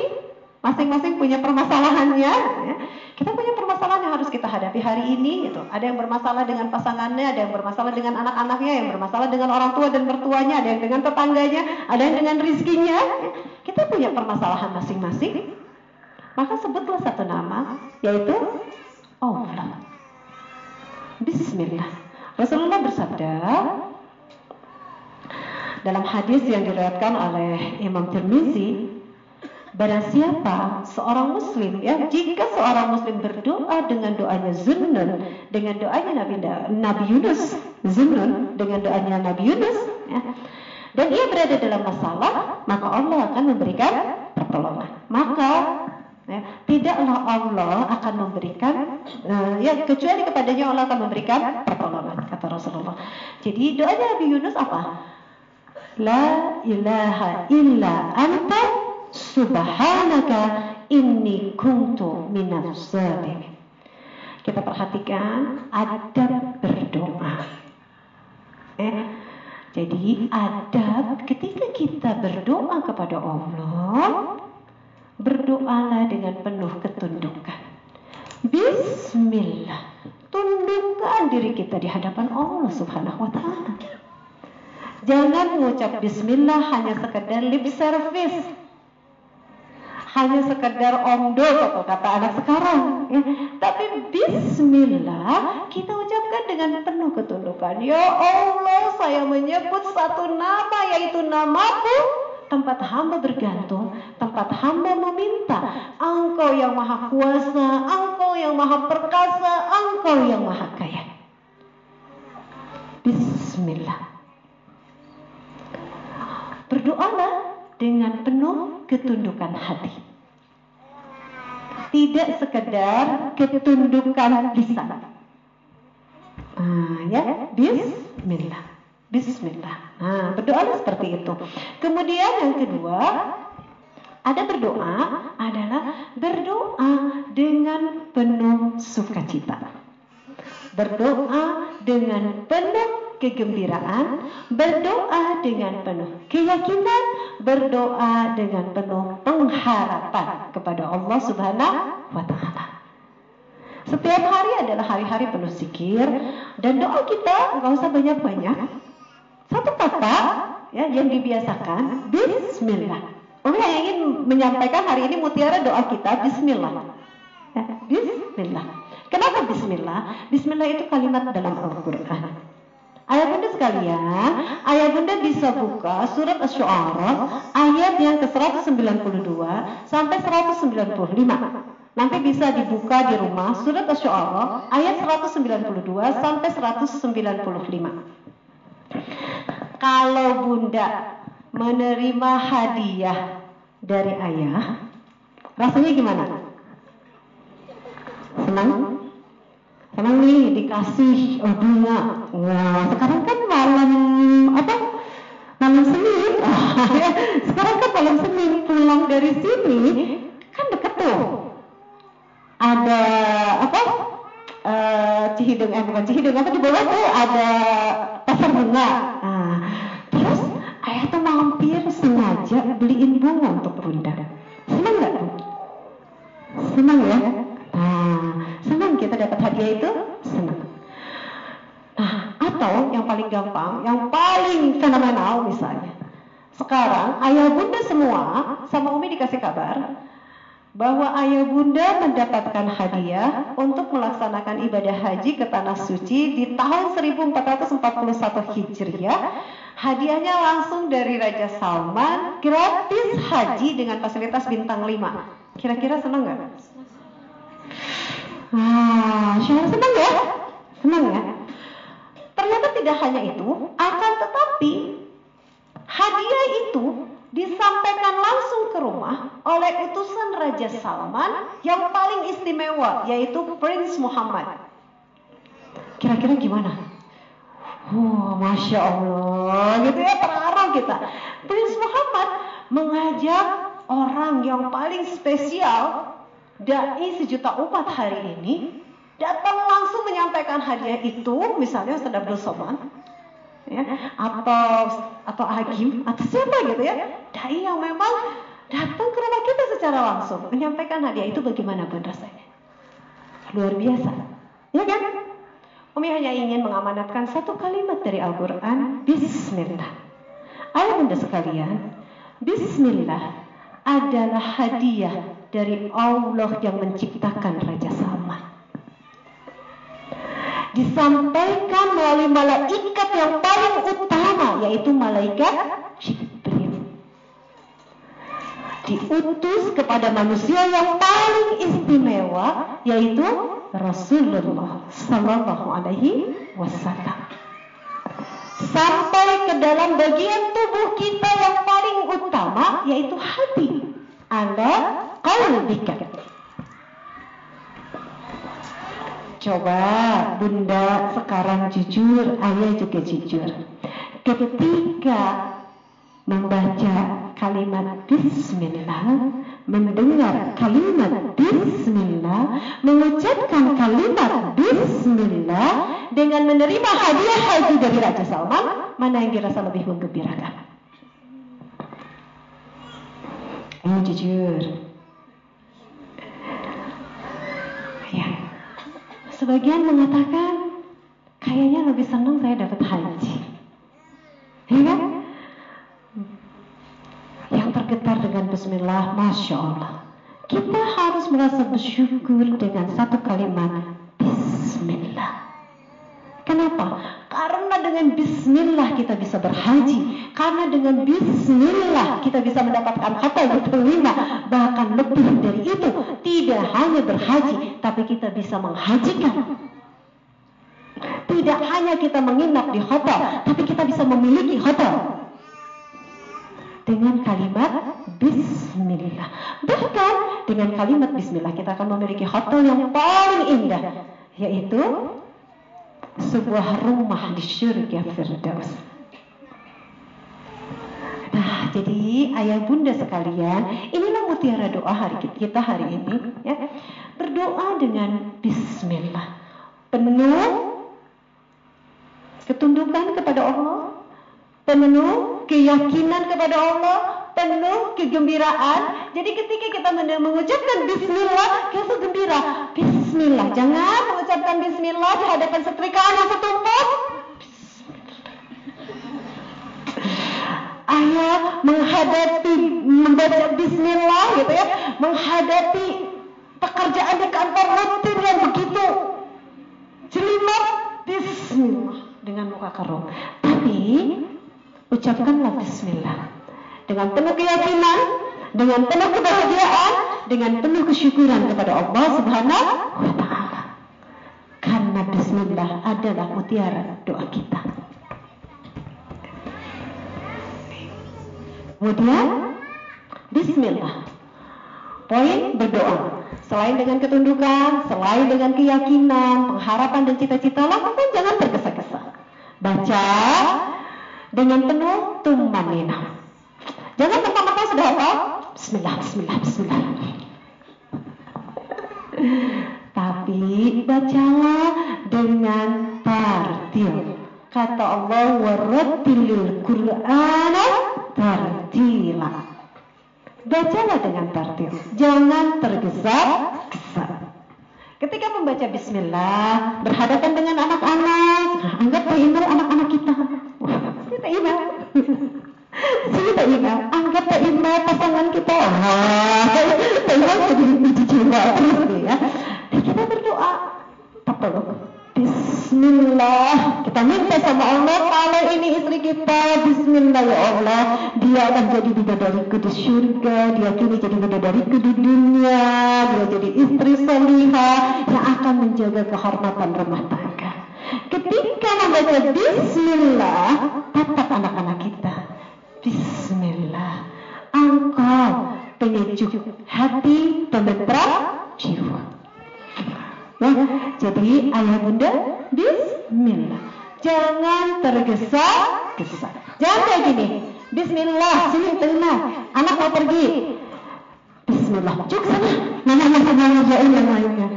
Masing-masing punya permasalahannya. Ya. Kita punya permasalahan yang harus kita hadapi hari ini. Gitu. Ada yang bermasalah dengan pasangannya, ada yang bermasalah dengan anak-anaknya, yang bermasalah dengan orang tua dan mertuanya, ada yang dengan tetangganya, ada yang dengan rizkinya. Ya. Kita punya permasalahan masing-masing. Maka sebutlah satu nama, yaitu Allah. Bismillah. Rasulullah bersabda dalam hadis yang diriwayatkan oleh Imam Tirmizi Barang siapa seorang muslim ya jika seorang muslim berdoa dengan doanya zunnun dengan doanya Nabi Nabi Yunus zunnun dengan doanya Nabi Yunus ya, dan ia berada dalam masalah maka Allah akan memberikan pertolongan. Maka ya, tidaklah Allah akan memberikan uh, ya kecuali kepadanya Allah akan memberikan pertolongan kata Rasulullah. Jadi doanya Nabi Yunus apa? La ilaha illa anta Subhanaka inni kuntu minas. Kita perhatikan adab berdoa. Eh, jadi adab ketika kita berdoa kepada Allah, berdoalah dengan penuh ketundukan. Bismillah. Tundukkan diri kita di hadapan Allah Subhanahu wa taala. Jangan mengucap bismillah hanya sekedar lip service. Hanya sekedar omdo atau kata anak sekarang. Ya. Tapi bismillah kita ucapkan dengan penuh ketundukan. Ya Allah, saya menyebut satu nama yaitu namaku tempat hamba bergantung, tempat hamba meminta. Engkau yang maha kuasa, engkau yang maha perkasa, engkau yang maha kaya. Bismillah. Berdoalah dengan penuh ketundukan hati. Tidak sekedar ketundukan lisan. Ah, ya, bismillah. Bismillah. Nah, berdoa seperti itu. Kemudian yang kedua, ada berdoa adalah berdoa dengan penuh sukacita. Berdoa dengan penuh kegembiraan, berdoa dengan penuh keyakinan, berdoa dengan penuh pengharapan kepada Allah Subhanahu wa taala. Setiap hari adalah hari-hari penuh zikir dan doa kita nggak usah banyak-banyak. Satu kata ya yang dibiasakan Bismillah. Umi yang ingin menyampaikan hari ini mutiara doa kita Bismillah. Ya, Bismillah. Kenapa Bismillah? Bismillah itu kalimat dalam Al-Quran. Ayah bunda sekalian, ayah bunda bisa buka surat Asy-Syu'ara ayat yang ke-192 sampai 195. Nanti bisa dibuka di rumah surat Asy-Syu'ara ayat 192 sampai 195. Kalau bunda menerima hadiah dari ayah, rasanya gimana? Senang? Senang nih dikasih oh, bunga. Wah, sekarang kan malam apa? Malam Senin. sekarang kan malam Senin pulang dari sini kan deket tuh. Ada apa? Uh, Cihideng eh bukan Cihideng apa di bawah tuh ada bahwa ayah bunda mendapatkan hadiah untuk melaksanakan ibadah haji ke tanah suci di tahun 1441 Hijriah. Hadiahnya langsung dari Raja Salman, gratis haji dengan fasilitas bintang 5. Kira-kira senang nggak? Ah, senang ya? Senang ya? Ternyata tidak hanya itu, akan tetapi hadiah itu disampaikan langsung ke rumah oleh utusan Raja Salman yang paling istimewa, yaitu Prince Muhammad. Kira-kira gimana? Oh, Masya Allah, gitu ya, terharu kita. Prince Muhammad mengajak orang yang paling spesial dai sejuta umat hari ini datang langsung menyampaikan hadiah itu misalnya Abdul Somad ya, atau atau Agim atau siapa gitu ya. Dai yang memang datang ke rumah kita secara langsung menyampaikan hadiah itu bagaimana pun rasanya luar biasa ya kan? Umi hanya ingin mengamanatkan satu kalimat dari Al-Quran Bismillah. Ayah bunda sekalian Bismillah adalah hadiah dari Allah yang menciptakan Raja Salman. Disampaikan melalui malaikat yang paling utama yaitu malaikat Jibril. Diutus kepada manusia yang paling istimewa yaitu Rasulullah Sallallahu Alaihi Wasallam. Sampai ke dalam bagian tubuh kita yang paling utama yaitu hati. Anda qalbika. Coba bunda sekarang jujur, ayah juga jujur. Ketika membaca kalimat Bismillah, mendengar kalimat Bismillah, mengucapkan kalimat Bismillah dengan menerima hadiah haji dari Raja Salman, mana yang dirasa lebih menggembirakan? Ayo jujur. Ya. Sebagian mengatakan kayaknya lebih senang saya dapat haji. Ya? Yang tergetar dengan bismillah, Masya Allah. Kita harus merasa bersyukur dengan satu kalimat Bismillah. Kenapa? Dengan bismillah kita bisa berhaji. Karena dengan bismillah kita bisa mendapatkan kata yang diterima. Bahkan lebih dari itu. Tidak hanya berhaji, tapi kita bisa menghajikan. Tidak hanya kita menginap di hotel, tapi kita bisa memiliki hotel. Dengan kalimat bismillah. Bahkan dengan kalimat bismillah kita akan memiliki hotel yang paling indah. Yaitu sebuah rumah di surga Firdaus. Nah, jadi ayah bunda sekalian, inilah mutiara doa hari kita hari ini. Ya. Berdoa dengan Bismillah, penuh ketundukan kepada Allah, penuh keyakinan kepada Allah, penuh kegembiraan. Jadi ketika kita mengucapkan Bismillah, kita gembira. Bismillah, jangan mengucapkan Bismillah di hadapan setrikaan yang setumpuk. Ayah menghadapi membaca Bismillah gitu ya, menghadapi pekerjaan di kantor rutin yang begitu jelimet Bismillah dengan muka keruh. Tapi ucapkanlah Bismillah dengan penuh keyakinan, dengan penuh kebahagiaan, dengan penuh kesyukuran kepada Allah Subhanahu. Karena bismillah adalah mutiara doa kita. Kemudian bismillah. Poin berdoa. Selain dengan ketundukan, selain dengan keyakinan, pengharapan dan cita-cita, lakukan jangan tergesa-gesa. Baca dengan penuh tumanina. Jangan mentah-mentah sudah? Bismillah, bismillah, bismillah. Tapi bacalah dengan tartil. Kata Allah, warattilil Qur'ana tartila. Bacalah dengan tartil. Jangan tergesa-gesa. Ketika membaca bismillah, berhadapan dengan anak-anak, nah, anggap anak-anak kita. Kita Kita ingat, anggap Pak pasangan kita. Wah, Pak Imam jadi biji jiwa terus ya. Dan kita berdoa. Apa loh? Bismillah Kita minta sama Allah Kalau ini istri kita Bismillah ya Allah Dia akan jadi bidadariku di surga Dia kini jadi bidadariku di dunia Dia jadi istri solihah Yang akan menjaga kehormatan rumah tangga Ketika membaca Bismillah Tatap anak-anak kita Bismillah Engkau penyejuk hati Pembetrap jiwa jadi ayah bunda Bismillah. Jangan tergesa-gesa. Jangan kayak gini. Bismillah, sini terima. Anak mau pergi. Bismillah. Cuk sana. Mama masih mau ngerjain yang lainnya.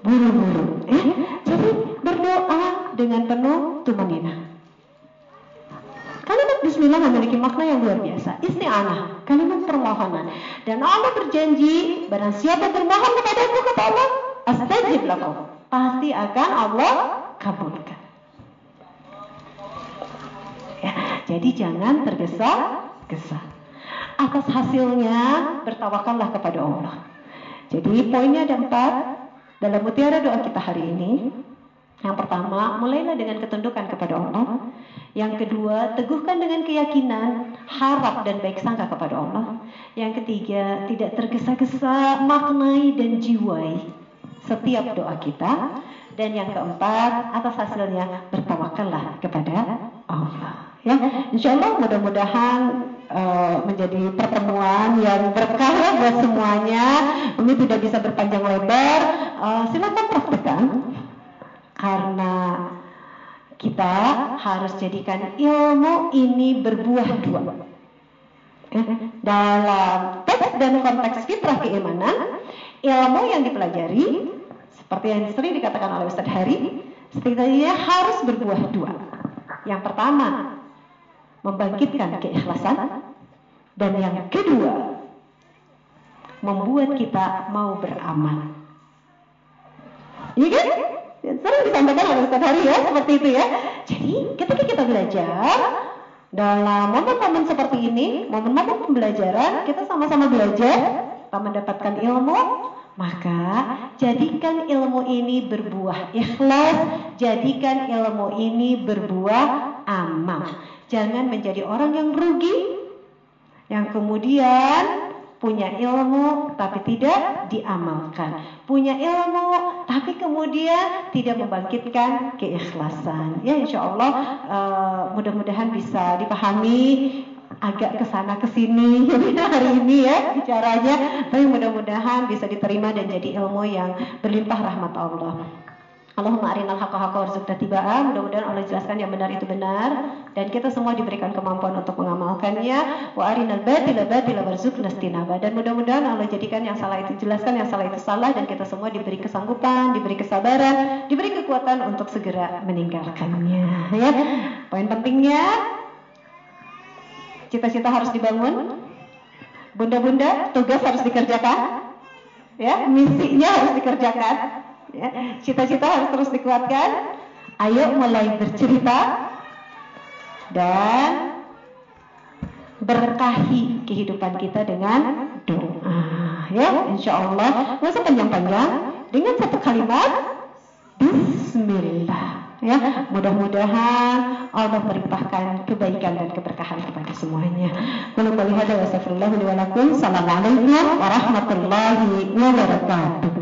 Buru-buru. Eh, jadi berdoa dengan penuh tumanina. Bismillah memiliki makna yang luar biasa. Isti'anah, kalimat permohonan. Dan Allah berjanji, barang siapa bermohon kepada aku kata Allah, astajib lakum. Pasti akan Allah kabulkan. Ya, jadi jangan tergesa-gesa. Atas hasilnya bertawakallah kepada Allah. Jadi poinnya ada empat dalam mutiara doa kita hari ini. Yang pertama, mulailah dengan ketundukan kepada Allah. Yang kedua, teguhkan dengan keyakinan, harap dan baik sangka kepada Allah. Yang ketiga, tidak tergesa-gesa, maknai dan jiwai setiap doa kita. Dan yang keempat, atas hasilnya bertawakallah kepada Allah. Ya, insya Allah mudah-mudahan uh, menjadi pertemuan yang berkah buat semuanya. Ini tidak bisa berpanjang lebar. Uh, silakan praktekkan karena kita harus jadikan ilmu ini berbuah dua. Eh, dalam teks dan konteks fitrah keimanan, ilmu yang dipelajari seperti yang sering dikatakan oleh Ustadz Hari, setidaknya harus berbuah dua. Yang pertama, membangkitkan keikhlasan dan yang kedua, membuat kita mau beramal. Iya kan? Sering disampaikan oleh Ustaz Hari ya, seperti itu ya. Jadi ketika kita belajar, dalam momen-momen seperti ini, momen-momen pembelajaran, kita sama-sama belajar, kita mendapatkan ilmu, maka jadikan ilmu ini berbuah ikhlas, jadikan ilmu ini berbuah amal. Jangan menjadi orang yang rugi, yang kemudian punya ilmu tapi tidak diamalkan, punya ilmu tapi kemudian tidak membangkitkan keikhlasan. Ya insya Allah uh, mudah-mudahan bisa dipahami agak ke sana ke sini hari ini ya bicaranya tapi mudah-mudahan bisa diterima dan jadi ilmu yang berlimpah rahmat Allah. Allahumma arinal haqqa haqqa warzuqna tibaa. Mudah-mudahan Allah jelaskan yang benar itu benar dan kita semua diberikan kemampuan untuk mengamalkannya. Wa arinal batila batila warzuqna istinaba. Dan mudah-mudahan Allah jadikan yang salah itu jelaskan, yang salah itu salah dan kita semua diberi kesanggupan, diberi kesabaran, diberi kekuatan untuk segera meninggalkannya. Ya. Poin pentingnya Cita-cita harus dibangun. Bunda-bunda, tugas harus dikerjakan. Ya, misinya harus dikerjakan. Ya, cita-cita harus terus dikuatkan. Ayo mulai bercerita dan berkahi kehidupan kita dengan doa. Ya, insya Allah nggak usah panjang-panjang dengan satu kalimat Bismillah. Ya, mudah-mudahan Allah melimpahkan kebaikan dan keberkahan kepada semuanya. Kalau astagfirullah wa. Assalamualaikum warahmatullahi wabarakatuh.